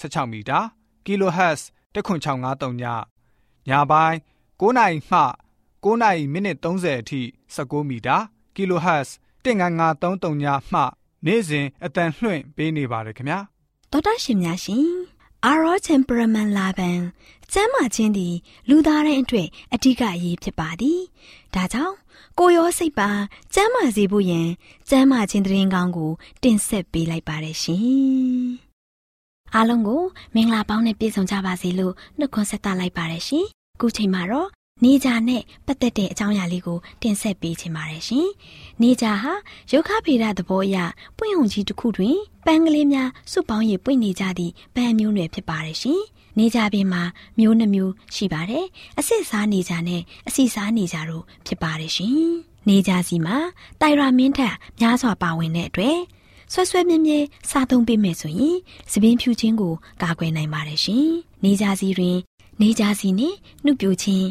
16မီတာ kHz 10653ညညပိုင်း9နိုင်မှ9နိုင်မိနစ်30အထိ16မီတာ kHz 19533ညမှနေ့စဉ်အတန်လှွင့်ပေးနေပါတယ်ခင်ဗျာတော်တာရှင်များရှင်အာရော temperament လာပန်ကျမ်းမာခြင်းသည်လူသားတိုင်းအတွက်အထူးအရေးဖြစ်ပါသည်ဒါကြောင့်ကိုရောစိတ်ပါကျမ်းမာစေဖို့ယင်ကျမ်းမာခြင်းတရင်ကောင်းကို တင်ဆက်ပေးလိုက်ပါတယ်ရှင် အားလုံးကိုမင်္ဂလာပေါင်းနဲ့ပြည့်စုံကြပါစေလို့နှုတ်ခွန်းဆက်သလိုက်ပါတယ်ရှင်ခုချိန်မှာတော့နေကြနဲ့ပတ်သက်တဲ့အကြောင်းအရာလေးကိုတင်ဆက်ပေးချင်ပါတယ်ရှင်။နေကြဟာရုခဗေဒသဘောအရပွင့်ုံကြီးတစ်ခုတွင်ပန်းကလေးများစုပေါင်းရပွင့်နေကြသည့်ပန်းမျိုးနွယ်ဖြစ်ပါတယ်ရှင်။နေကြပင်မှာမျိုးနှမျိုးရှိပါတယ်။အစစ်စားနေကြနဲ့အစီစားနေကြတို့ဖြစ်ပါတယ်ရှင်။နေကြစီမှာတိုင်ရာမင်းထက်များစွာပါဝင်တဲ့အတွက် ဆွဲဆွဲမြဲမြဲစားသုံးပေးမယ်ဆိုရင်သပင်းဖြူခြင်းကိုကာကွယ်နိုင်ပါတယ်ရှင်။နေကြစီတွင် နေကြစီနဲ့နှုတ်ပြခြင်း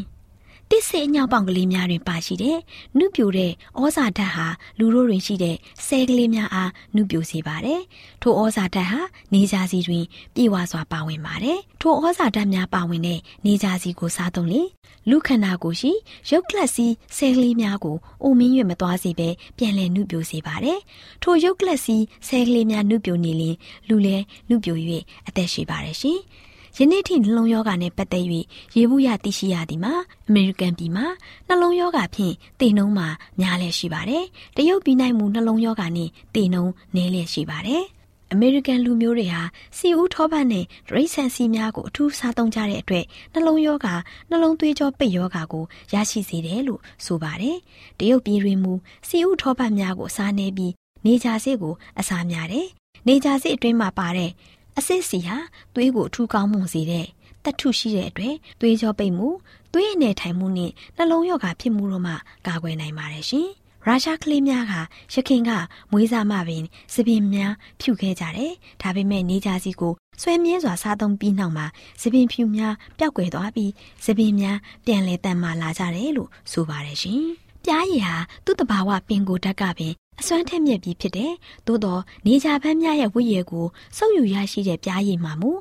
တစ်စေအညောက်ပေါင်ကလေးများတွင်ပါရှိတဲ့နှုပြိုတဲ့ဩဇာဓာတ်ဟာလူတို့တွင်ရှိတဲ့ဆဲကလေးများအားနှုပြိုစေပါတယ်။ထိုဩဇာဓာတ်ဟာနေကြစီတွင်ပြေဝစွာပါဝင်ပါတယ်။ထိုဩဇာဓာတ်များပါဝင်တဲ့နေကြစီကိုစားသုံးလေလူခန္ဓာကိုယ်ရှိရုပ်ကလပ်စီဆဲကလေးများကိုအိုမင်းရွမသွားစေပဲပြန်လည်နှုပြိုစေပါတယ်။ထိုရုပ်ကလပ်စီဆဲကလေးများနှုပြိုနေရင်လူလည်းနှုပြို၍အသက်ရှိပါတယ်ရှင်။ ယနေ့ထိနှလုံးယောဂနဲ့ပတ်သက်၍ရေဘူးရသိရှိရသည်မှာအမေရိကန်ပြည်မှာနှလုံးယောဂဖြင့်တေနှုံးမှာများလည်ရှိပါတယ်။တရုတ်ပြည်၌မူနှလုံးယောဂနဲ့တေနှုံးနည်းလည်ရှိပါတယ်။အမေရိကန်လူမျိုးတွေဟာစီဦးထောပတ်နဲ့ရိတ်ဆန်စီများကိုအထူးစားသုံးကြတဲ့အတွက်နှလုံးယောဂနှလုံးသွေးကြောပိတ်ယောဂကိုရရှိစေတယ်လို့ဆိုပါတယ်။တရုတ်ပြည်တွင်မူစီဦးထောပတ်များကိုအစားနေပြီးနေကြစေကိုအစားများတယ်။နေကြစေအတွင်းမှာပါတဲ့ အစစ်စီဟာသွေးကိုအထူးကောင်းမွန်စေတဲ့တထုရှိတဲ့အတွက်သွေးကြောပိတ်မှုသွေးအနေထိုင်မှုနဲ့နှလုံးရောဂါဖြစ်မှုတို့မှကာကွယ်နိုင်ပါတယ်ရှင်။ရုရှားကလေးများကရခင်ကမွေးစားမှပင်စပင်များဖြူခဲ့ကြတယ်။ဒါပေမဲ့နေကြစီကိုဆွဲမြဲစွာစားသုံးပြီးနောက်မှာစပင်ဖြူများပျောက်ကွယ်သွားပြီးစပင်များပြန်လဲတန်မာလာကြတယ်လို့ဆိုပါတယ်ရှင်။ပြားရည်ဟာသူ့တဘာဝပင်ကိုဓာတ်ကပင် အစွမ်းထက်မြက်ပြီးဖြစ်တယ်။သို့တော့နေကြပန်းများရဲ့ဝိရည်ကိုစုပ်ယူရရှိတဲ့ပြားရည်မှာမူ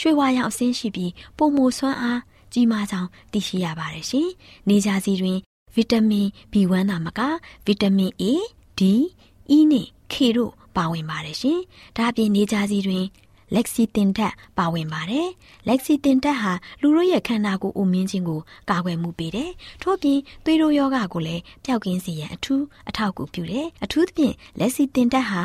ရွှေဝါရောင်အဆင်းရှိပြီးပုံမိုစွမ်းအားကြီးမားကြောင်းသိရှိရပါတယ်ရှင်။နေကြစီတွင်ဗီတာမင် B1 သာမကဗီတာမင် A, D, E နဲ့ K တို့ပါဝင်ပါတယ်ရှင်။ဒါအပြင်နေကြစီတွင် လက်ဆီတင်ဓာတ်ပါဝင်ပါတယ်။လက်ဆီတင်ဓာတ်ဟာလူတို့ရဲ့ခန္ဓာကိုယ်အုံမြင့်ခြင်းကိုကာကွယ်မှုပေးတယ်။ထို့ပြင်သွေးတို့ယောဂကိုလည်းပျောက်ကင်းစေရန်အထူးအထောက်အကူပြုတယ်။အထူးသဖြင့်လက်ဆီတင်ဓာတ်ဟာ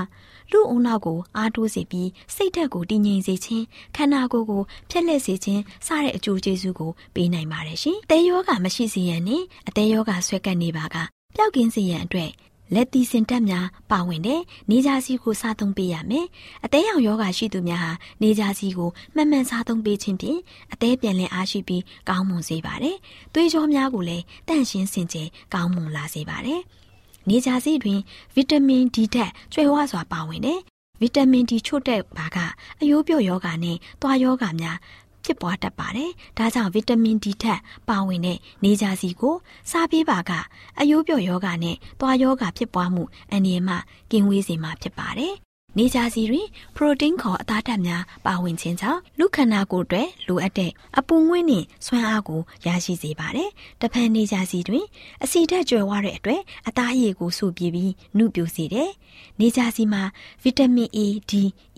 လူအုံနောက်ကိုအားတိုးစေပြီးစိတ်ဓာတ်ကိုတည်ငြိမ်စေခြင်းခန္ဓာကိုယ်ကိုဖျက်လက်စေခြင်းစတဲ့အကျိုးကျေးဇူးကိုပေးနိုင်ပါတယ်ရှင်။တဲယောဂမရှိစေရန်နဲ့အတဲယောဂဆွဲကပ်နေပါကပျောက်ကင်းစေရန်အတွက် လက်တီစင်တက်များပါဝင်တဲ့နေကြစီကိုစားသုံးပေးရမယ်။အသေးရောင်ယောဂရှိသူများဟာနေကြစီကိုမှန်မှန်စားသုံးပေးခြင်းဖြင့်အသေးပြန်လည်အားရှိပြီးကောင်းမွန်စေပါတယ်။သွေးကြောများကိုလည်းတန့်ရှင်းစင်ကြယ်ကောင်းမွန်လာစေပါတယ်။နေကြစီတွင်ဗီတာမင် D ဓာတ်ကျွဲဝစွာပါဝင်တဲ့ဗီတာမင် D ချို့တဲ့ဘာကအယိုးပြော့ယောဂနဲ့သွားယောဂများ ဖြစ်ပွားတတ်ပါတယ်။ဒါကြောင့်ဗီတာမင် D ထက်ပါဝင်တဲ့နေကြစီကိုစားပေးပါကအယိုးပြော့ယောဂနဲ့သွားယောဂဖြစ်ပွားမှုအန္တရာယ်မှကင်းဝေးစေမှာဖြစ်ပါတယ်။ နေကြစီတွင်ပရိုတင်းခေါ်အသားဓာတ်များပါဝင်ခြင်းကြောင့်လူခန္ဓာကိုယ်အတွက်လိုအပ်တဲ့အပူငွေ့နှင့်စွမ်းအားကိုရရှိစေပါတယ်။တဖန်နေကြစီတွင်အဆီဓာတ်ကျွယ်ဝတဲ့အတွက်အသားရည်ကိုစုပြပြီးနှုတ်ပြစေတယ်။နေကြစီမှာဗီတာမင် A, D,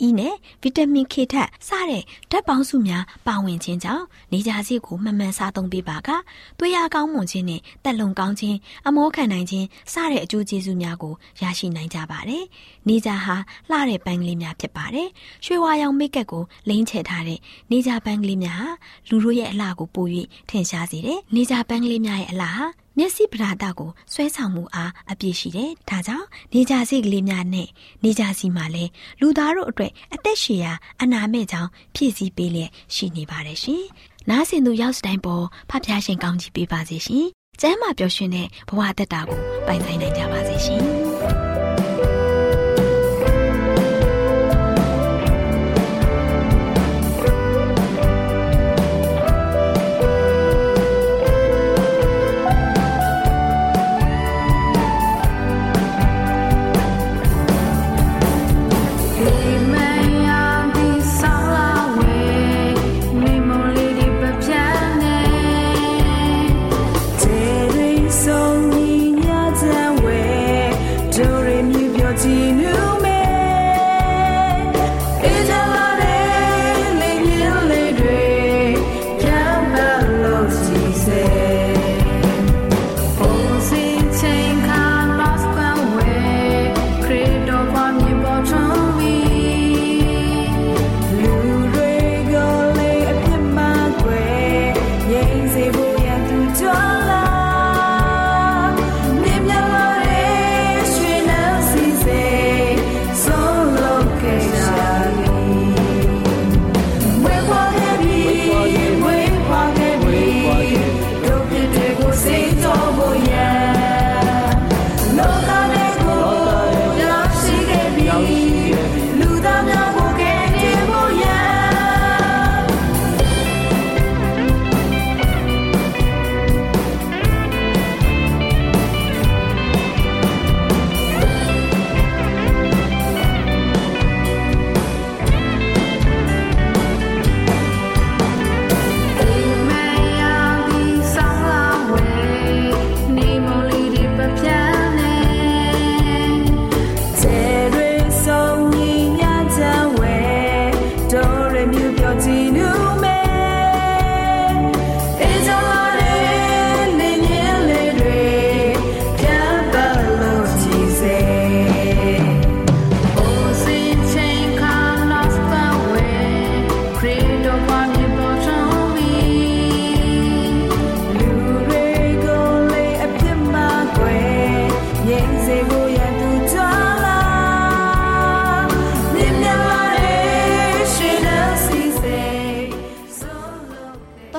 E နဲ့ဗီတာမင် K ဓာတ်စတဲ့ဓာတ်ပေါင်းစုများပါဝင်ခြင်းကြောင့်နေကြစီကိုမှန်မှန်စားသုံးပေးပါကသွေးအားကောင်းမွန်ခြင်းနဲ့တက်လုံကောင်းခြင်းအမောခံနိုင်ခြင်းစတဲ့အကျိုးကျေးဇူးများကိုရရှိနိုင်ကြပါတယ်။နေကြဟာလှတဲ့ပန်းကလေးများဖြစ်ပါတယ်။ရွှေဝါရောင်မိတ်ကပ်ကိုလိမ့်ချထားတဲ့နေကြပန်းကလေးများဟာလူတို့ရဲ့အလှကိုပို၍ထင်ရှားစေတယ်။နေကြပန်းကလေးများရဲ့အလှဟာမျက်စိပဓာတကိုဆွဲဆောင်မှုအားအပြည့်ရှိတယ်။ဒါကြောင့်နေကြစီကလေးများနဲ့နေကြစီမှာလဲလူသားတို့အတွက်အသက်ရှည်ရာအနာမဲ့ကြောင့်ဖြည့်ဆည်းပေးလျက်ရှိနေပါတယ်ရှင်။နားဆင်သူရောက်စတိုင်းပေါ်ဖဖျားရှင်ကောင်းချီးပေးပါစေရှင်။ကျမ်းမာပျော်ရွှင်တဲ့ဘဝတက်တာကိုပိုင်ဆိုင်နိုင်ကြပါစေရှင်။။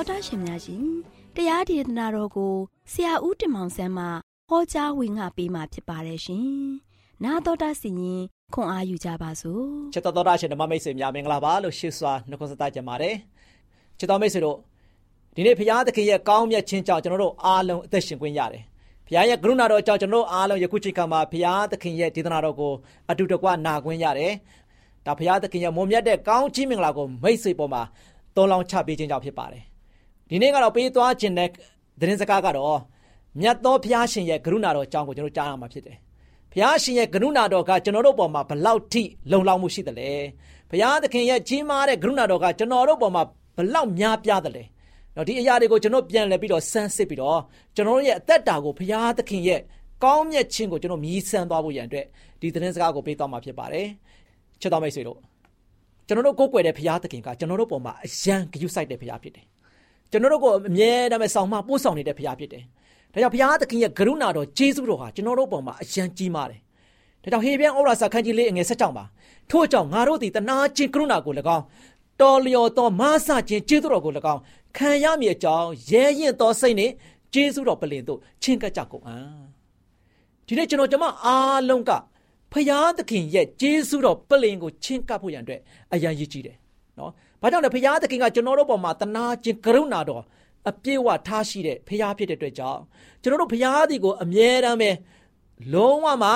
တော်တာရှင်များရှင်တရားဒေသနာတော်ကိုဆရာဦးတင်မောင်ဆန်းမှဟောကြားဝင်ငါပေးมาဖြစ်ပါတယ်ရှင်။နာတော်တာစီရင်ခွန်အားယူကြပါစို့။ချစ်တော်တော်တာရှင်ဓမ္မမိတ်ဆွေများမင်္ဂလာပါလို့ရှေ့စွာနှုတ်ခွန်းဆက်ကြပါတယ်။ချစ်တော်မိတ်ဆွေတို့ဒီနေ့ဘုရားသခင်ရဲ့ကောင်းမြတ်ခြင်းကြောင့်ကျွန်တော်တို့အားလုံးအသက်ရှင်ခွင့်ရတယ်။ဘုရားရဲ့ကရုဏာတော်ကြောင့်ကျွန်တော်တို့အားလုံးယခုချိန်ခါမှာဘုရားသခင်ရဲ့ဒေသနာတော်ကိုအတူတကွနာခွင့်ရတယ်။ဒါဘုရားသခင်ရဲ့မွန်မြတ်တဲ့ကောင်းချီးမင်္ဂလာကိုမိတ်ဆွေပေါ်မှာသုံးလောင်းချပေးခြင်းကြောင့်ဖြစ်ပါတယ် ဒီနေ့ကတော့ပေးသွားခြင်းတဲ့သတင်းစကားကတော့မြတ်သောဘုရားရှင်ရဲ့ကရုဏာတော်အကြောင်းကိုကျွန်တော်ကြားရမှာဖြစ်တယ်။ဘုရားရှင်ရဲ့ကရုဏာတော်ကကျွန်တော်တို့ပေါ်မှာဘလောက်ထိလုံလောက်မှုရှိသလဲ။ဘုရားသခင်ရဲ့ကြီးမားတဲ့ကရုဏာတော်ကကျွန်တော်တို့ပေါ်မှာဘလောက်များပြားသလဲ။တော့ဒီအရာတွေကိုကျွန်တော်ပြန်လည်ပြီးတော့စမ်းစစ်ပြီးတော့ကျွန်တော်ရဲ့အသက်တာကိုဘုရားသခင်ရဲ့ကောင်းမြတ်ခြင်းကိုကျွန်တော်မြည်ဆန်းသွားဖို့ရန်အတွက်ဒီသတင်းစကားကိုပေးသွားမှာဖြစ်ပါတယ်။ချစ်တော်မိတ်ဆွေတို့ကျွန်တော်တို့ကိုးကွယ်တဲ့ဘုရားသခင်ကကျွန်တော်တို့ပေါ်မှာအယံဂရုစိုက်တဲ့ဘုရားဖြစ်တယ် ကျွန်တော်တို့ကိုအမြဲတမ်းဆောင်မပို့ဆောင်နေတဲ့ဘုရားဖြစ်တယ်။ဒါကြောင့်ဘုရားသခင်ရဲ့ကရုဏာတော်ကျေးဇူးတော်ဟာကျွန်တော်တို့ပေါ်မှာအယံကြီးမားတယ်။ဒါကြောင့်ဟေပြန်ဩရာစာခန်းကြီးလေးအငယ်၁၆မှာထို့ကြောင့်ငါတို့သည်တနာချင်းကရုဏာကို၎င်းတော်လျော်သောမဆခြင်းကျေးဇူးတော်ကို၎င်းခံရမည်အကြောင်းရဲရင်သောစိတ်နှင့်ကျေးဇူးတော်ပလင်တို့ချင်းကပ်ကြကုန်အံ့။ဒီနေ့ကျွန်တော်ကျမအားလုံးကဖရာသခင်ရဲ့ကျေးဇူးတော်ပလင်ကိုချင်းကပ်ဖို့ရန်အတွက်အယံရည်ကြီးတယ်နော်။ ဘာကြောင့်လဲဖရာသခင်ကကျွန်တော်တို့ပေါ်မှာတနာခြင်းကရုဏာတော်အပြည့်ဝထားရှိတဲ့ဖရာဖြစ်တဲ့အတွက်ကြောင့်ကျွန်တော်တို့ဖရာသည်ကိုအမြဲတမ်းပဲလုံးဝမှ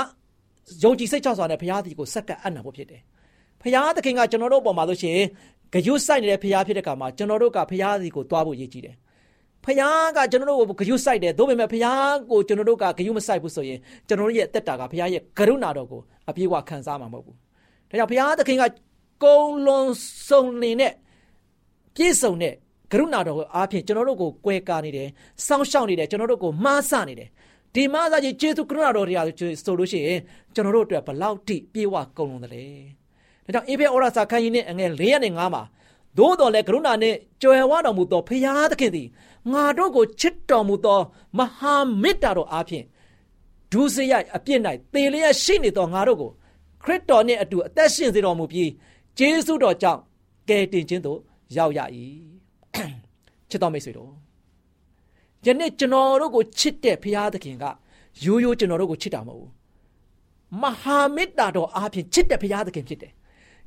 ယုံကြည်စိတ်ချစွာနဲ့ဖရာသည်ကိုစက္ကပ်အံ့နာဖို့ဖြစ်တယ်။ဖရာသခင်ကကျွန်တော်တို့ပေါ်မှာလို့ရှိရင်ဂယုစိုက်နေတဲ့ဖရာဖြစ်တဲ့အခါမှာကျွန်တော်တို့ကဖရာသည်ကိုတွားဖို့ရည်ကြည်တယ်။ဖယားကကျွန်တော်တို့ကိုဂယုစိုက်တယ်ဒါပေမဲ့ဖယားကိုကျွန်တော်တို့ကဂယုမစိုက်ဘူးဆိုရင်ကျွန်တော်တို့ရဲ့အသက်တာကဖယားရဲ့ကရုဏာတော်ကိုအပြည့်အဝခံစားမှာမဟုတ်ဘူး။ဒါကြောင့်ဖယားသခင်က ကုံလွန်စုံနေတဲ့ပြည့်စုံတဲ့ကရုဏာတော်အားဖြင့်ကျွန်တော်တို့ကိုကွဲကားနေတယ်စောင့်ရှောက်နေတယ်ကျွန်တော်တို့ကိုမှားဆနေတယ်ဒီမှားစားခြင်းကျေးဇူးကရုဏာတော်တရားဆိုလို့ရှိရင်ကျွန်တော်တို့အတွက်ဘလောက်ထိပြေဝကုန်လုံးတယ်လဲဒါကြောင့်အေဖေဩရစာခန်းကြီးနဲ့အငယ်၄ရက်နဲ့၅မှာသို့တော်လည်းကရုဏာနဲ့ကြွယ်ဝတော်မူသောဖရာသခင်သည်ငါတို့ကိုချစ်တော်မူသောမဟာမေတ္တာတော်အားဖြင့်ဒုစရိုက်အပြစ်၌သေလျက်ရှိနေသောငါတို့ကိုခရစ်တော်နှင့်အတူအသက်ရှင်စေတော်မူပြီး ဂျေဇုတော်ကြောင့်ကယ်တင်ခြင်းသို့ရောက်ရ၏ချစ်တော်မိတ်ဆွေတို့ယနေ့ကျွန်တော်တို့ကိုချစ်တဲ့ဘုရားသခင်ကရိုးရိုးကျွန်တော်တို့ကိုချစ်တာမဟုတ်ဘူးမဟာမေတ္တာတော်အားဖြင့်ချစ်တဲ့ဘုရားသခင်ဖြစ်တယ်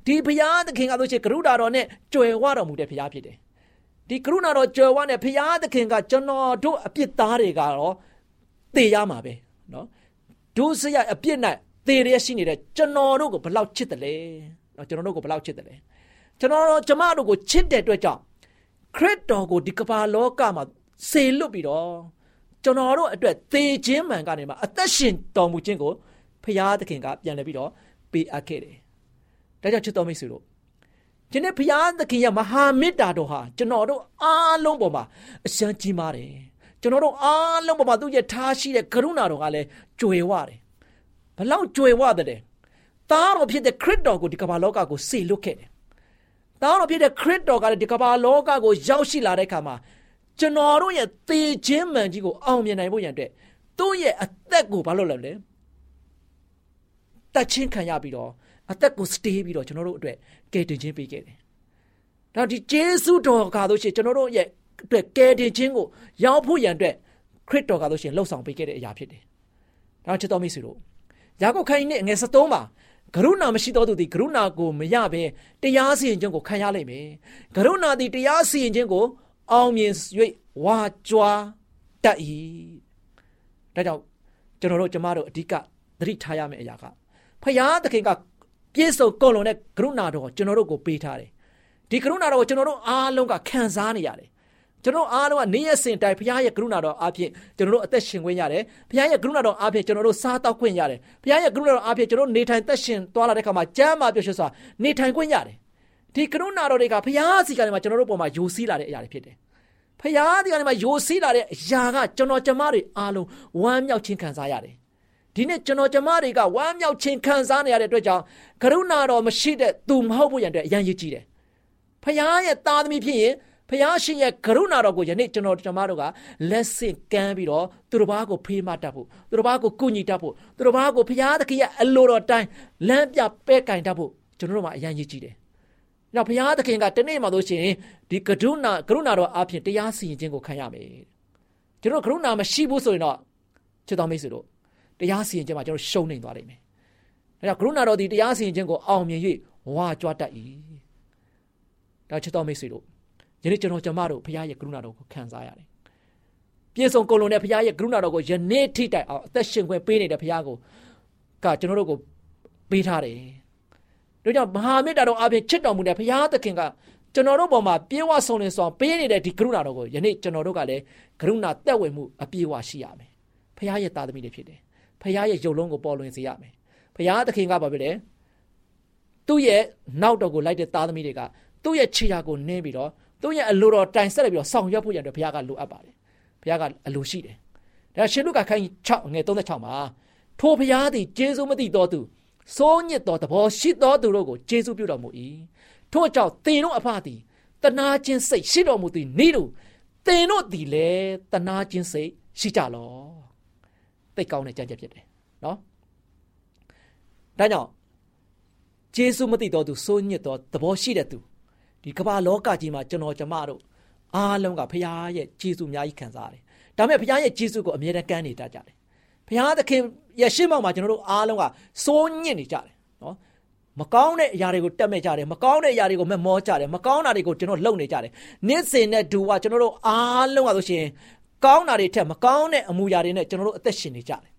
ဒီဘုရားသခင်ကဆိုချင်ကရုဏာတော်နဲ့ကြွယ်ဝတော်မူတဲ့ဘုရားဖြစ်တယ်ဒီကရုဏာတော်ကြွယ်ဝတဲ့ဘုရားသခင်ကကျွန်တော်တို့အပြစ်သားတွေကတော့သေရမှာပဲเนาะဒုစရိုက်အပြစ်၌သေရရှိနေတဲ့ကျွန်တော်တို့ကိုဘလောက်ချစ်တယ်လဲ နော်ကျွန်တော်တို့ကိုဘယ်လောက်ချစ်တယ်လဲကျွန်တော်တို့ကျမတို့ကိုချစ်တဲ့အတွက်ကြောင့်ခရစ်တော်ကိုဒီကမ္ဘာလောကမှာစေလွတ်ပြီးတော့ကျွန်တော်တို့အတွက်သေခြင်းမှန်ကနေမှာအသက်ရှင်တော်မူခြင်းကိုဖရာသခင်ကပြန်လည်ပြီးတော့ပေးအပ်ခဲ့တယ်။ဒါကြောင့်ချစ်တော်မိတ်ဆွေတို့ဒီနေ့ဖရာသခင်ရဲ့မဟာမေတ္တာတော်ဟာကျွန်တော်တို့အားလုံးပေါ်မှာအရှမ်းကြီးမားတယ်။ကျွန်တော်တို့အားလုံးပေါ်မှာသူ့ရဲ့ထားရှိတဲ့ကရုဏာတော်ကလည်းကြွယ်ဝတယ်။ဘလောက်ကြွယ်ဝတယ် သားတော်ဖြစ်တဲ့ခရစ်တော်ကိုဒီကမ္ဘာလောကကိုစေလွတ်ခဲ့တယ်။သားတော်ဖြစ်တဲ့ခရစ်တော်ကလည်းဒီကမ္ဘာလောကကိုရောက်ရှိလာတဲ့အခါမှာကျွန်တော်တို့ရဲ့သေခြင်းမှန်ကြီးကိုအောင်မြင်နိုင်ဖို့ရန်အတွက်သူ့ရဲ့အသက်ကိုဘာလို့လဲလဲတတ်ချင်းခံရပြီးတော့အသက်ကိုစတေးပြီးတော့ကျွန်တော်တို့အတွက်ကယ်တင်ခြင်းပေးခဲ့တယ်။ဒါဒီဂျေစုတော်ကားလို့ရှိရင်ကျွန်တော်တို့ရဲ့အတွက်ကယ်တင်ခြင်းကိုရောက်ဖို့ရန်အတွက်ခရစ်တော်ကားလို့ရှိရင်လှုပ်ဆောင်ပေးခဲ့တဲ့အရာဖြစ်တယ်။ဒါချစ်တော်မိတ်ဆွေတို့ယာကုပ်ခိုင်းနဲ့ငယ်73မှာ ကရုဏာမရှိသောသူသည်ကရုဏာကိုမရဘဲတရားစီရင်ခြင်းကိုခံရလိမ့်မယ်။ကရုဏာသည်တရားစီရင်ခြင်းကို အောင်မြင်၍ဝါကြွားတတ်၏ဒါကြောင့်ကျွန်တော်တို့ကျမတို့အဓိကသတိထားရမယ့်အရာကဖယားသခင်ကပြည့်စုံကုန်လုံးတဲ့ကရုဏာတော်ကျွန်တော်တို့ကိုပေးထားတယ်ဒီကရုဏာတော်ကိုကျွန်တော်တို့အားလုံးကခံစားနေရတယ် ကျွန်တော်အားလုံးကနေရစင်တိုင်ဘုရားရဲ့ကရုဏာတော်အားဖြင့်ကျွန်တော်တို့အသက်ရှင်ခွင့်ရတယ်ဘုရားရဲ့ကရုဏာတော်အားဖြင့်ကျွန်တော်တို့စားတောက်ခွင့်ရတယ်ဘုရားရဲ့ကရုဏာတော်အားဖြင့်ကျွန်တော်နေထိုင်သက်ရှင်သွားလာတဲ့အခါမှာကျမ်းမာပျော်ရွှင်စွာနေထိုင်ခွင့်ရတယ်ဒီကရုဏာတော်တွေကဘုရားစီကနေမှာကျွန်တော်တို့ပေါ်မှာယိုစီးလာတဲ့အရာတွေဖြစ်တယ်ဖယားဒီကနေမှာယိုစီးလာတဲ့အရာကကျွန်တော်ကျမတွေအားလုံးဝမ်းမြောက်ခြင်းခံစားရတယ်ဒီနေ့ကျွန်တော်ကျမတွေကဝမ်းမြောက်ခြင်းခံစားနေရတဲ့အတွက်ကြောင့်ကရုဏာတော်မရှိတဲ့သူမဟုတ်ဘူးရန်အတွက်အရန်ရည်ကြည့်တယ်ဖယားရဲ့သားသမီးဖြစ်ရင် ဖယားရှင်ရဲ့ကရုဏာတော်ကိုယနေ့ကျွန်တော်ကျမတို့ကလက်ဆင့်ကမ်းပြီးတော့သူတို့ဘာကိုဖေးမတတ်ဖို့သူတို့ဘာကိုကုညီတတ်ဖို့သူတို့ဘာကိုဖယားသခင်ရဲ့အလိုတော်တိုင်းလမ်းပြပဲ့ကင်တတ်ဖို့ကျွန်တော်တို့မှာအရန်ရည်ကြည့်တယ်။နောက်ဘုရားသခင်ကတနေ့မှလို့ရှိရင်ဒီကရုဏာကရုဏာတော်အပြင်တရားစီရင်ခြင်းကိုခံရမယ်။ကျွန်တော်ကရုဏာမရှိဘူးဆိုရင်တော့ချစ်တော်မိတ်ဆွေတို့တရားစီရင်ခြင်းမှာကျွန်တော်ရှုံးနေသွားလိမ့်မယ်။ဒါကြောင့်ကရုဏာတော်ဒီတရားစီရင်ခြင်းကိုအောင်မြင်၍ဝါကြွားတတ်၏။ဒါချစ်တော်မိတ်ဆွေတို့ ယနေ့ကျွန်တော်ကျမတို့ဘုရားရဲ့ကရုဏာတော်ကိုခံစားရတယ်။ပြည့်စုံကုန်လုံးတဲ့ဘုရားရဲ့ကရုဏာတော်ကိုယနေ့ထိတိုင်အောင်အသက်ရှင်ခွင့်ပေးနေတဲ့ဘုရားကိုကကျွန်တော်တို့ကိုပေးထားတယ်။ဒါကြောင့်မဟာမေတ္တာတော်အပြင်ချစ်တော်မူတဲ့ဘုရားသခင်ကကျွန်တော်တို့ပေါ်မှာပြေဝဆုံးလင်းဆောင်ပေးနေတဲ့ဒီကရုဏာတော်ကိုယနေ့ကျွန်တော်တို့ကလည်းကရုဏာတက်ဝင်မှုအပြေဝရှိရမယ်။ဘုရားရဲ့သားသမီးတွေဖြစ်တယ်။ဘုရားရဲ့ယုံလုံးကိုပေါ်လွင်စေရမယ်။ဘုရားသခင်ကဘာဖြစ်လဲ။သူ့ရဲ့နောက်တော်ကိုလိုက်တဲ့သားသမီးတွေကသူ့ရဲ့ခြေရာကိုနင်းပြီးတော့ သူ့ရဲ့အလိုတော်တိုင်ဆက်လက်ပြီးတော့ဆောင်ရွက်ဖို့ရတဲ့ဘုရားကလိုအပ်ပါတယ်။ဘုရားကအလိုရှိတယ်။ဒါရှင်လုကာခိုင်း6ငယ်36မှာထိုဘုရားသည်ကျေးဇူးမသိတော်သူစိုးညစ်သောသဘောရှိသောသူတို့ကိုကျေးဇူးပြုတော်မူ၏ထို့ကြောင့်သင်တို့အဖသည်တနာခြင်းစိတ်ရှိတော်မူသည်နေ့တို့သင်တို့သည်လည်းတနာခြင်းစိတ်ရှိကြလောသိကောင်းတဲ့ကြံ့ကြက်ဖြစ်တယ်နော်ဒါကြောင့်ကျေးဇူးမသိတော်သူစိုးညစ်သောသဘောရှိတဲ့သူ ဒီကမ္ဘာလောကကြီးမှာကျွန်တော်ကျမတို့အားလုံးကဖခင်ရဲ့ကျေးဇူးအများကြီးခံစားရတယ်ဒါပေမဲ့ဖခင်ရဲ့ကျေးဇူးကိုအမြဲတမ်းကမ်းနေတတ်ကြတယ်ဘုရားသခင်ရဲ့ရှေ့မှောက်မှာကျွန်တော်တို့အားလုံးကစိုးညစ်နေကြတယ်နော်မကောင်းတဲ့အရာတွေကိုတက်မဲ့ကြတယ်မကောင်းတဲ့အရာတွေကိုမမောကြတယ်မကောင်းတာတွေကိုကျွန်တော်လုံနေကြတယ်နေ့စဉ်နဲ့ဒူကကျွန်တော်တို့အားလုံးကဆိုရှင်ကောင်းတာတွေထက်မကောင်းတဲ့အမူအရာတွေနဲ့ကျွန်တော်တို့အသက်ရှင်နေကြတယ်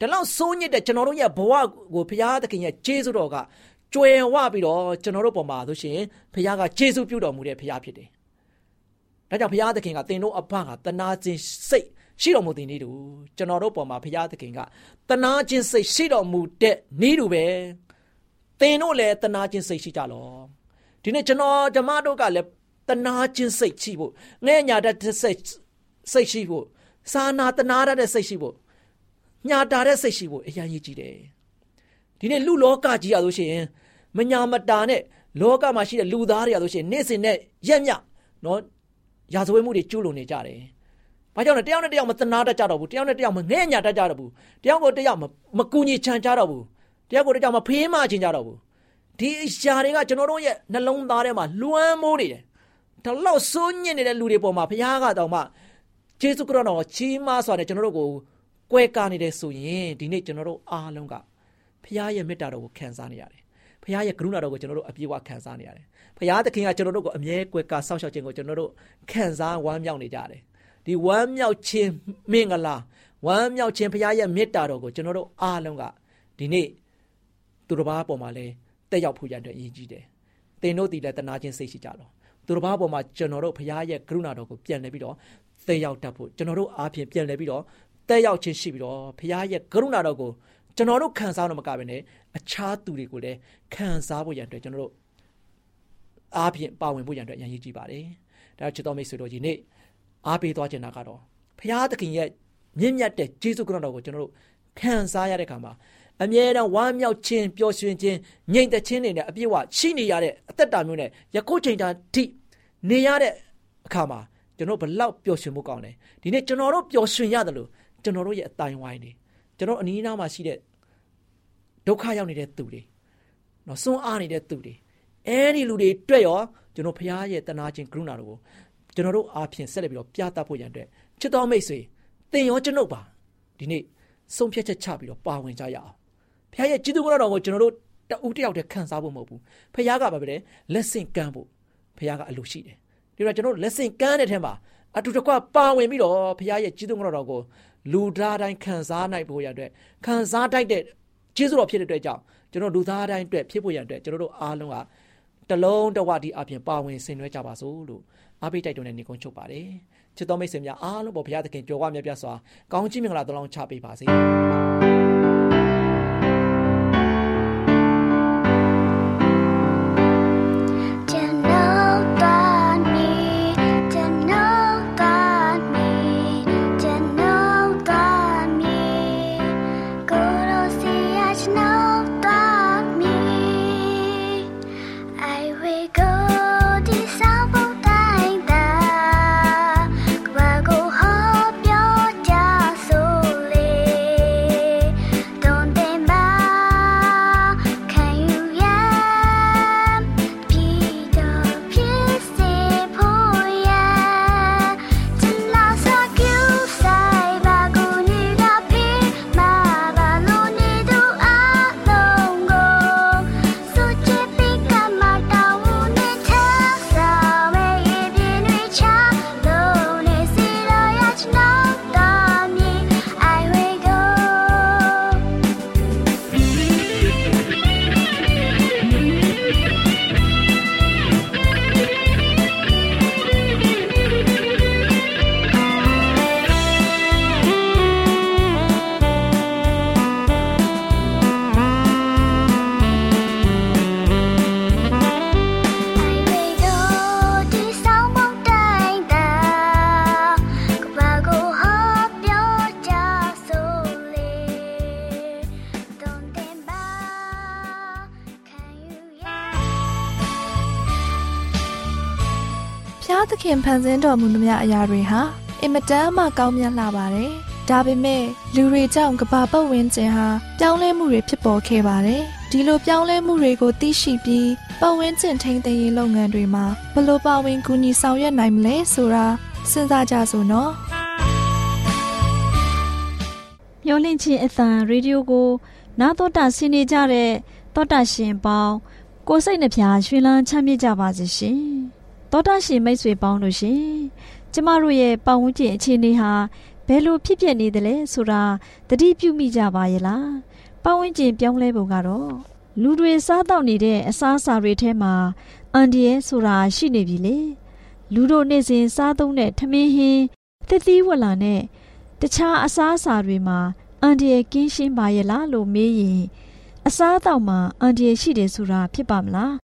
ဒါလောက်စိုးညစ်တဲ့ကျွန်တော်တို့ရဲ့ဘဝကိုဘုရားသခင်ရဲ့ကျေးဇူးတော်က ကျွယ်ဝပြီးတော့ကျွန်တော်တို့ပုံမှာဆိုရှင်ဘုရားကကျေးဇူးပြုတော်မူတဲ့ဘုရားဖြစ်တယ်ဒါကြောင့်ဘုရားသခင်ကသင်တို့အဖကတနာခြင်းစိတ်ရှိတော်မူတဲ့နေ့တူကျွန်တော်တို့ပေါ်မှာဘုရားသခင်ကတနာခြင်းစိတ်ရှိတော်မူတဲ့နေ့တူပဲသင်တို့လည်းတနာခြင်းစိတ်ရှိကြလောဒီနေ့ကျွန်တော်ဓမ္မတို့ကလည်းတနာခြင်းစိတ်ရှိဖို့ငဲ့ညာတတ်တဲ့စိတ်စိတ်ရှိဖို့စာနာတနာရတဲ့စိတ်ရှိဖို့ညာတာတဲ့စိတ်ရှိဖို့အရင်ကြီးကြည့်တယ်ဒီနေ့လူလောကကြီးရလို့ရှိရင် မညာမတာနဲ့လောကမှာရှိတဲ့လူသားတွေရလို့ရှိရင်နေ့စဉ်နဲ့ရက်မြနော်ရာဇဝတ်မှုတွေကျူးလွန်နေကြတယ်။ဘာကြောင့်လဲတယောက်နဲ့တယောက်မသနာတတ်ကြတော့ဘူးတယောက်နဲ့တယောက်မငဲ့ညာတတ်ကြတော့ဘူးတယောက်ကိုတယောက်မကူညီချမ်းကြတော့ဘူးတယောက်ကိုတယောက်မဖေးမချင်ကြတော့ဘူးဒီအရာတွေကကျွန်တော်တို့ရဲ့နှလုံးသားထဲမှာလွှမ်းမိုးနေတယ်။ဒါလောက်စိုးညစ်နေတဲ့လူတွေပေါ်မှာဘုရားကတော့မှဂျေစုခရစ်တော်ချီးမားစွာနဲ့ကျွန်တော်တို့ကိုကွဲကားနေတယ်ဆိုရင်ဒီနေ့ကျွန်တော်တို့အားလုံးကဘုရားရဲ့မေတ္တာတော်ကိုခံစားနေရတယ်။ဘု ရားရဲ့ကရုဏာတော်ကိုကျွန်တော်တို့အပြည့်အဝခံစားနေရတယ်။ဘုရားသခင်ကကျွန်တော်တို့ကိုအမြဲကွယ်ကာဆောက်ရှောက်ခြင်းကိုကျွန်တော်တို့ခံစားဝမ်းမြောက်နေကြတယ်။ဒီဝမ်းမြောက်ခြင်းမင်္ဂလာဝမ်းမြောက်ခြင်းဘုရားရဲ့မေတ္တာတော်ကိုကျွန်တော်တို့အားလုံးကဒီနေ့သူတစ်ပါးပေါ်မှာလဲတက်ရောက်ဖို့ရတဲ့အရေးကြီးတယ်။သင်တို့ဒီလည်းတနာခြင်းစိတ်ရှိကြတော့သူတစ်ပါးပေါ်မှာကျွန်တော်တို့ဘုရားရဲ့ကရုဏာတော်ကိုပြန်လှည့်ပြီးတော့တက်ရောက်တတ်ဖို့ကျွန်တော်တို့အားဖြင့်ပြန်လှည့်ပြီးတော့တက်ရောက်ခြင်းရှိပြီးတော့ဘုရားရဲ့ကရုဏာတော်ကို ကျွန်တော်တို့ခံစားတော့မကဘဲနဲ့အခြားသူတွေကိုလည်းခံစားဖို့ရန်အတွက်ကျွန်တော်တို့အားဖြင့်ပါဝင်ဖို့ရန်အတွက်အရေးကြီးပါတယ်။ဒါချစ်တော်မိတ်ဆွေတို့ဒီနေ့အားပေးသွားခြင်းတာကတော့ဘုရားသခင်ရဲ့မြင့်မြတ်တဲ့ဂျေစုခရစ်တော်ကိုကျွန်တော်တို့ခံစားရတဲ့အခါမှာအမြဲတမ်းဝမ်းမြောက်ခြင်းပျော်ရွှင်ခြင်းငြိမ်သက်ခြင်းတွေနဲ့အပြည့်အဝရှိနေရတဲ့အသက်တာမျိုးနဲ့ယခုချိန်တာထိနေရတဲ့အခါမှာကျွန်တော်ဘလောက်ပျော်ရွှင်မှုကောင်းတယ်ဒီနေ့ကျွန်တော်တို့ပျော်ရွှင်ရတယ်လို့ကျွန်တော်တို့ရဲ့အတိုင်းဝိုင်းနေ ကျွန်တော်အနီးအနားမှာရှိတဲ့ဒုက္ခရောက်နေတဲ့သူတွေနော်စွန့်အားနေတဲ့သူတွေအဲဒီလူတွေတွေ့ရောကျွန်တော်ဖရားရဲ့တနာခြင်းကရုဏာတော်ကိုကျွန်တော်တို့အားဖြင့်ဆက်လက်ပြီးတော့ပြသဖို့ရန်အတွက်ချစ်တော်မိတ်ဆွေသင်ရောကျွန်ုပ်ပါဒီနေ့ဆုံးဖြတ်ချက်ချပြီးတော့ပါဝင်ကြရအောင်ဖရားရဲ့ကြီးသူကတော်ကိုကျွန်တော်တို့တဦးတယောက်တည်းခံစားဖို့မဟုတ်ဘူးဖရားကဘာပဲလဲလက်ဆင့်ကမ်းဖို့ဖရားကအလိုရှိတယ်ဒီတော့ကျွန်တော်တို့လက်ဆင့်ကမ်းတဲ့ထဲမှာအတူတကွပါဝင်ပြီးတော့ဖရားရဲ့ကြီးသူကတော်ကို လူသားတိုင်းခံစားနိုင်ဖို့ရတဲ့ခံစားတတ်တဲ့ကျေးဇူးတော်ဖြစ်တဲ့အတွက်ကြောင့်ကျွန်တော်လူသားတိုင်းအတွက်ဖြစ်ဖို့ရတဲ့ကျွန်တော်တို့အားလုံးကတလုံးတဝတီအပြင်ပါဝင်ဆင်နွှဲကြပါစို့လို့အားပေးတိုက်တွန်းတဲ့နေကုန်းချုပ်ပါတယ်ချစ်တော်မိတ်ဆွေများအားလုံးပေါ်ဘုရားသခင်ကြွယ်ဝမြတ်ပြစွာကောင်းချီးမင်္ဂလာတလုံးချပေးပါစေ ဖန်ဆင်းတော်မူသမျှအရာတွေဟာအင်မတန်မှကောင်းမြတ်လာပါတယ်။ဒါပေမဲ့လူတွေကြောင့်ကဘာပတ်ဝန်းကျင်ဟာပြောင်းလဲမှုတွေဖြစ်ပေါ်ခဲ့ပါတယ်။ဒီလိုပြောင်းလဲမှုတွေကိုသိရှိပြီးပတ်ဝန်းကျင်ထိန်းသိမ်းရေးလုပ်ငန်းတွေမှာဘယ်လိုပါဝင်ကူညီဆောင်ရွက်နိုင်မလဲဆိုတာစဉ်းစားကြစို့နော်။မျောလင့်ချင်းအသံရေဒီယိုကို နားတော်တာဆင်းနေကြတဲ့တောတာရှင်ပေါင်းကိုစိတ်နှပြရွှေလန်းချမ်းမြေ့ကြပါစေရှင်။ တောတာရှင်မိတ်ဆွေပေါင်းလို့ရှင်ကျမတို့ရဲ့ပတ်ဝန်းကျင်အခြေအနေဟာဘယ်လိုဖြစ်ပျက်နေသလဲဆိုတာတတိပြုမိကြပါရဲ့လားပတ်ဝန်းကျင်ပြောင်းလဲပုံကတော့လူတွေစားတော့နေတဲ့အစားအစာတွေထဲမှာအန်ဒီရဲဆိုတာရှိနေပြီလေလူတို့နေ့စဉ်စားသုံးတဲ့ထမင်းဟင်းသစ်သီးဝလာနဲ့တခြားအစားအစာတွေမှာအန်ဒီရဲကင်းရှင်းပါရဲ့လားလို့မေးရင်အစားအသောက်မှာအန်ဒီရဲရှိတယ်ဆိုတာဖြစ်ပါမလား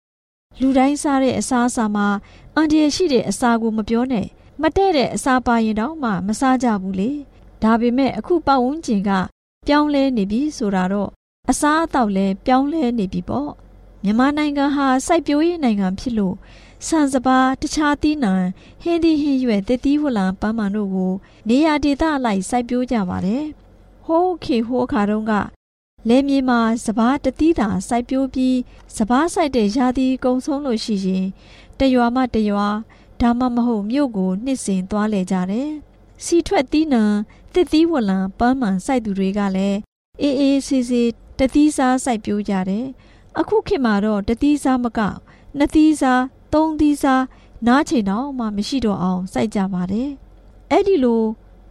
လူတိုင်းစားတဲ့အစားအစာမှာအန်ဒီရရှိတဲ့အစာကိုမပြောနဲ့မတဲ့တဲ့အစာပါရင်တော့မှမစားကြဘူးလေဒါပေမဲ့အခုပတ်ဝန်းကျင်က ပြောင်းလဲနေပြီဆိုတာတော့အစားအသောက်လည်းပြောင်းလဲနေပြီပေါ့မြန်မာနိုင်ငံဟာစိုက်ပျိုးရေးနိုင်ငံဖြစ်လို့ဆန်စပါးတခြားသီးနှံဟင်းသီးဟင်းရွက်တတိဝလံပန်းမန်တို့ကို နေရာဒေသအလိုက်စိုက်ပျိုးကြပါတယ်။ဟိုးခေဟိုးခါတုန်းက လယ်မြေမှာစပားတတိတာစိုက်ပျိုးပြီးစပားစိုက်တဲ့ရာသီကုံဆုံးလို့ရှိရင်တရွာမှတရွာဒါမှမဟုတ်မြို့ကိုနှစ်စဉ်သွားလေကြတယ်။စီထွက်သီးနှံတစ်သီးဝလံပန်းမှန်စိုက်သူတွေကလည်းအေးအေးဆေးဆေးတသီးစားစိုက်ပျိုးကြတယ်။အခုခေတ်မှာတော့တသီးစားမကနှစ်သီးစားသုံးသီးစားနားချိန်တော့မှမရှိတော့အောင်စိုက်ကြပါတယ်။အဲ့ဒီလို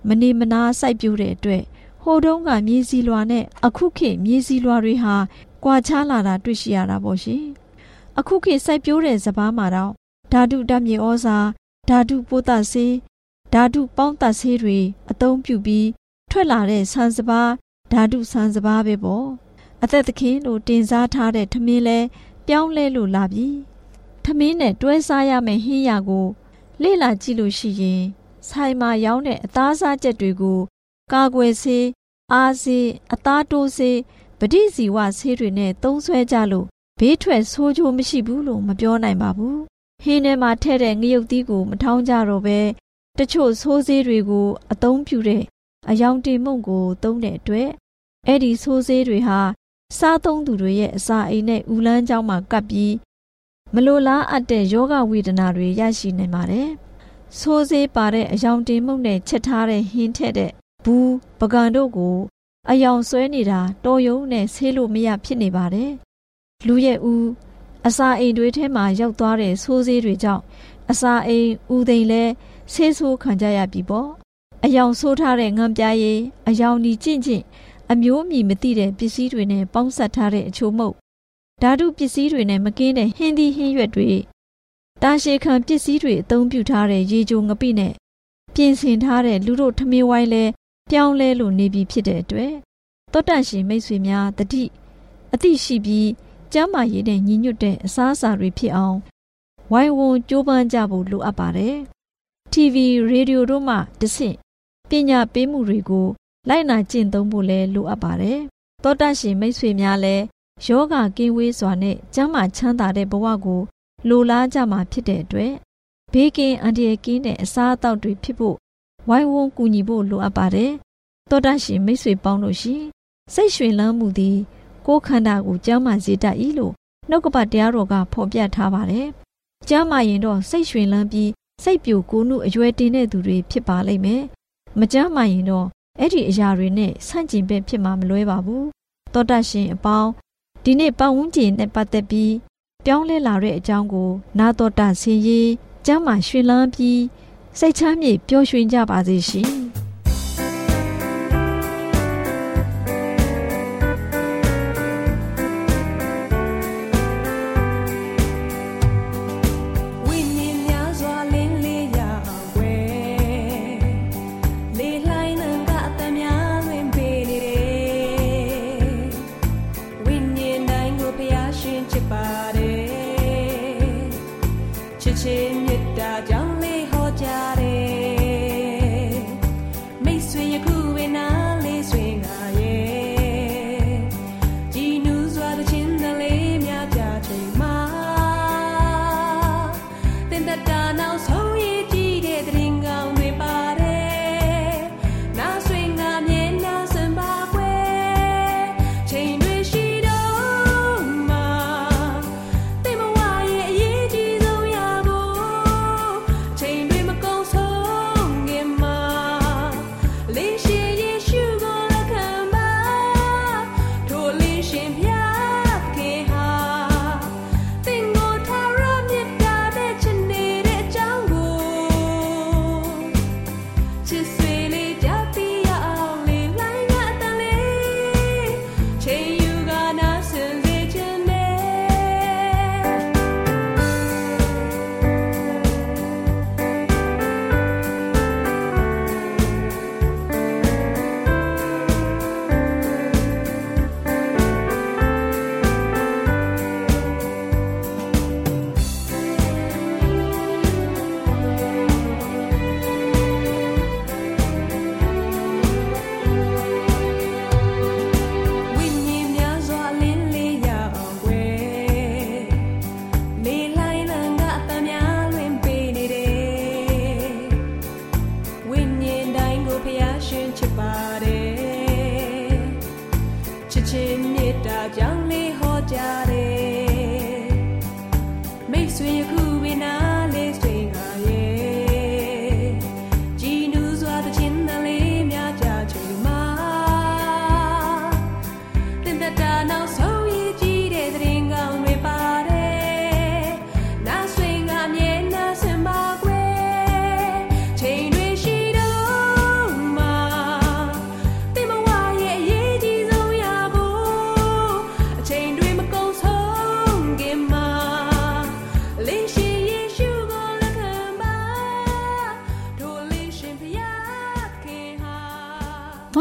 မနေမနာစိုက်ပျိုးတဲ့အတွက် ဟိုတုန်းကမြေစီလွာနဲ့အခုခေတ်မြေစီလွာတွေဟာကွာခြားလာတာတွေ့ရှိရတာပေါ့ရှင်။အခုခေတ်စိုက်ပျိုးတဲ့စပားမှာတော့ဓာတုဓာတ်မြေဩဇာဓာတုပိုးသဆေးဓာတုပေါင်းသဆေးတွေအသုံးပြုပြီးထွက်လာတဲ့ဆန်စပါးဓာတုဆန်စပါးပဲပေါ့အသက်သခင်လို့တင်စားထားတဲ့ထမင်းလဲပြောင်းလဲလို့လာပြီထမင်းနဲ့တွဲစားရမယ့်ဟင်းရကိုလေ့လာကြည့်လို့ရှိရင်ဆိုင်မှာရောင်းတဲ့အသားစားချက်တွေကို ကာကွယ်ဆေးအားဆေးအသားတိုးဆေးပဋိဇီဝဆေးတွေနဲ့သုံးဆွဲကြလို့ဘေးထွက်ဆိုးချိုးမရှိဘူးလို့မပြောနိုင်ပါဘူးဟင်းထဲမှာထည့်တဲ့ငရုတ်သီးကိုမထောင်းကြတော့ပဲတချို့ဆိုးဆေးတွေကိုအသုံးပြုတဲ့အယောင်တင်မုံကိုသုံးတဲ့အတွက်အဲ့ဒီဆိုးဆေးတွေဟာစားသုံးသူတွေရဲ့အစာအိမ်နဲ့ဥလန်းကြောင်းမှာကပ်ပြီးမလိုလားအပ်တဲ့ယောဂဝေဒနာတွေရရှိနိုင်ပါတယ်။ဆိုးဆေးပါတဲ့အယောင်တင်မုံနဲ့ချက်ထားတဲ့ဟင်းထက်တဲ့ ဘူးပကံတို့ကိုအယောင်ဆွဲနေတာတော်ယုံနဲ့ဆေးလို့မရဖြစ်နေပါတယ်။လူရဲ့ဦးအစာအိမ်တွေထဲမှာရောက်သွားတဲ့ဆိုးဆေးတွေကြောင့်အစာအိမ်ဦးသိမ်လဲဆေးဆိုးခံကြရပြီပေါ့။အယောင်ဆိုးထားတဲ့ငံပြားရည်အယောင်ဒီကျင့်ကျင့်အမျိုးအမည်မသိတဲ့ပစ္စည်းတွေနဲ့ပေါင်းစပ်ထားတဲ့အချို့မဟုတ်ဓာတုပစ္စည်းတွေနဲ့မကင်းတဲ့ဟင်းသီးဟင်းရွက်တွေတာရှည်ခံပစ္စည်းတွေအသုံးပြုထားတဲ့ရေချိုငပိနဲ့ပြင်ဆင်ထားတဲ့လူတို့ထမင်းဝိုင်းလဲ ပြောင်းလဲလို့နေပြီဖြစ်တဲ့အတွက်တောတန့်ရှင်မိတ်ဆွေများတတိအသိရှိပြီးကျမ်းမာရေးနဲ့ညီညွတ်တဲ့အစားအစာတွေဖြစ်အောင်ဝိုင်းဝန်းကြိုးပမ်းကြဖို့လိုအပ်ပါတယ်။ TV ရေဒီယိုတို့မှတဆင့်ပညာပေးမှုတွေကိုလိုက်နာကျင့်သုံးဖို့လည်းလိုအပ်ပါတယ်။သောတရှင်မိတ်ဆွေများလည်းယောဂကင်းဝေးစွာနဲ့ကျမ်းမာချမ်းသာတဲ့ဘဝကိုလိုလားကြမှာဖြစ်တဲ့အတွက်ဘေးကင်းအန္တရာယ်ကင်းတဲ့အစားအသောက်တွေဖြစ်ဖို့ ဝိုင်းဝန်းကူညီဖို့လိုအပ်ပါတယ်။သောတရှင်မိတ်ဆွေပေါင်းတို့ရှင်စိတ်ရွှင်လန်းမှုသည်ကိုယ်ခန္ဓာကိုကျမ်းမာစေတတ်၏လို့နှုတ်ကပတ်တရားတော်ကဖော်ပြထားပါတယ်။ကျမ်းမာရင်တော့စိတ်ရွှင်လန်းပြီးစိတ်ပြိုကိုးမှုအရွယ်တင်တဲ့သူတွေဖြစ်ပါလိမ့်မယ်။မကျမ်းမာရင်တော့အဲ့ဒီအရာတွေနဲ့ဆန့်ကျင်ဘက်ဖြစ်မှာမလွဲပါဘူးသောတရှင်အပေါင်းဒီနေ့ပတ်ဝန်းကျင်နဲ့ပတ်သက်ပြီးပြောင်းလဲလာတဲ့အကြောင်းကို နာတော်တာဆင်ရေးကျမ်းမာရွှင်လန်းပြီး စိတ်ချမ်းမြေ့ပျော်ရွှင်ကြပါစေရှင်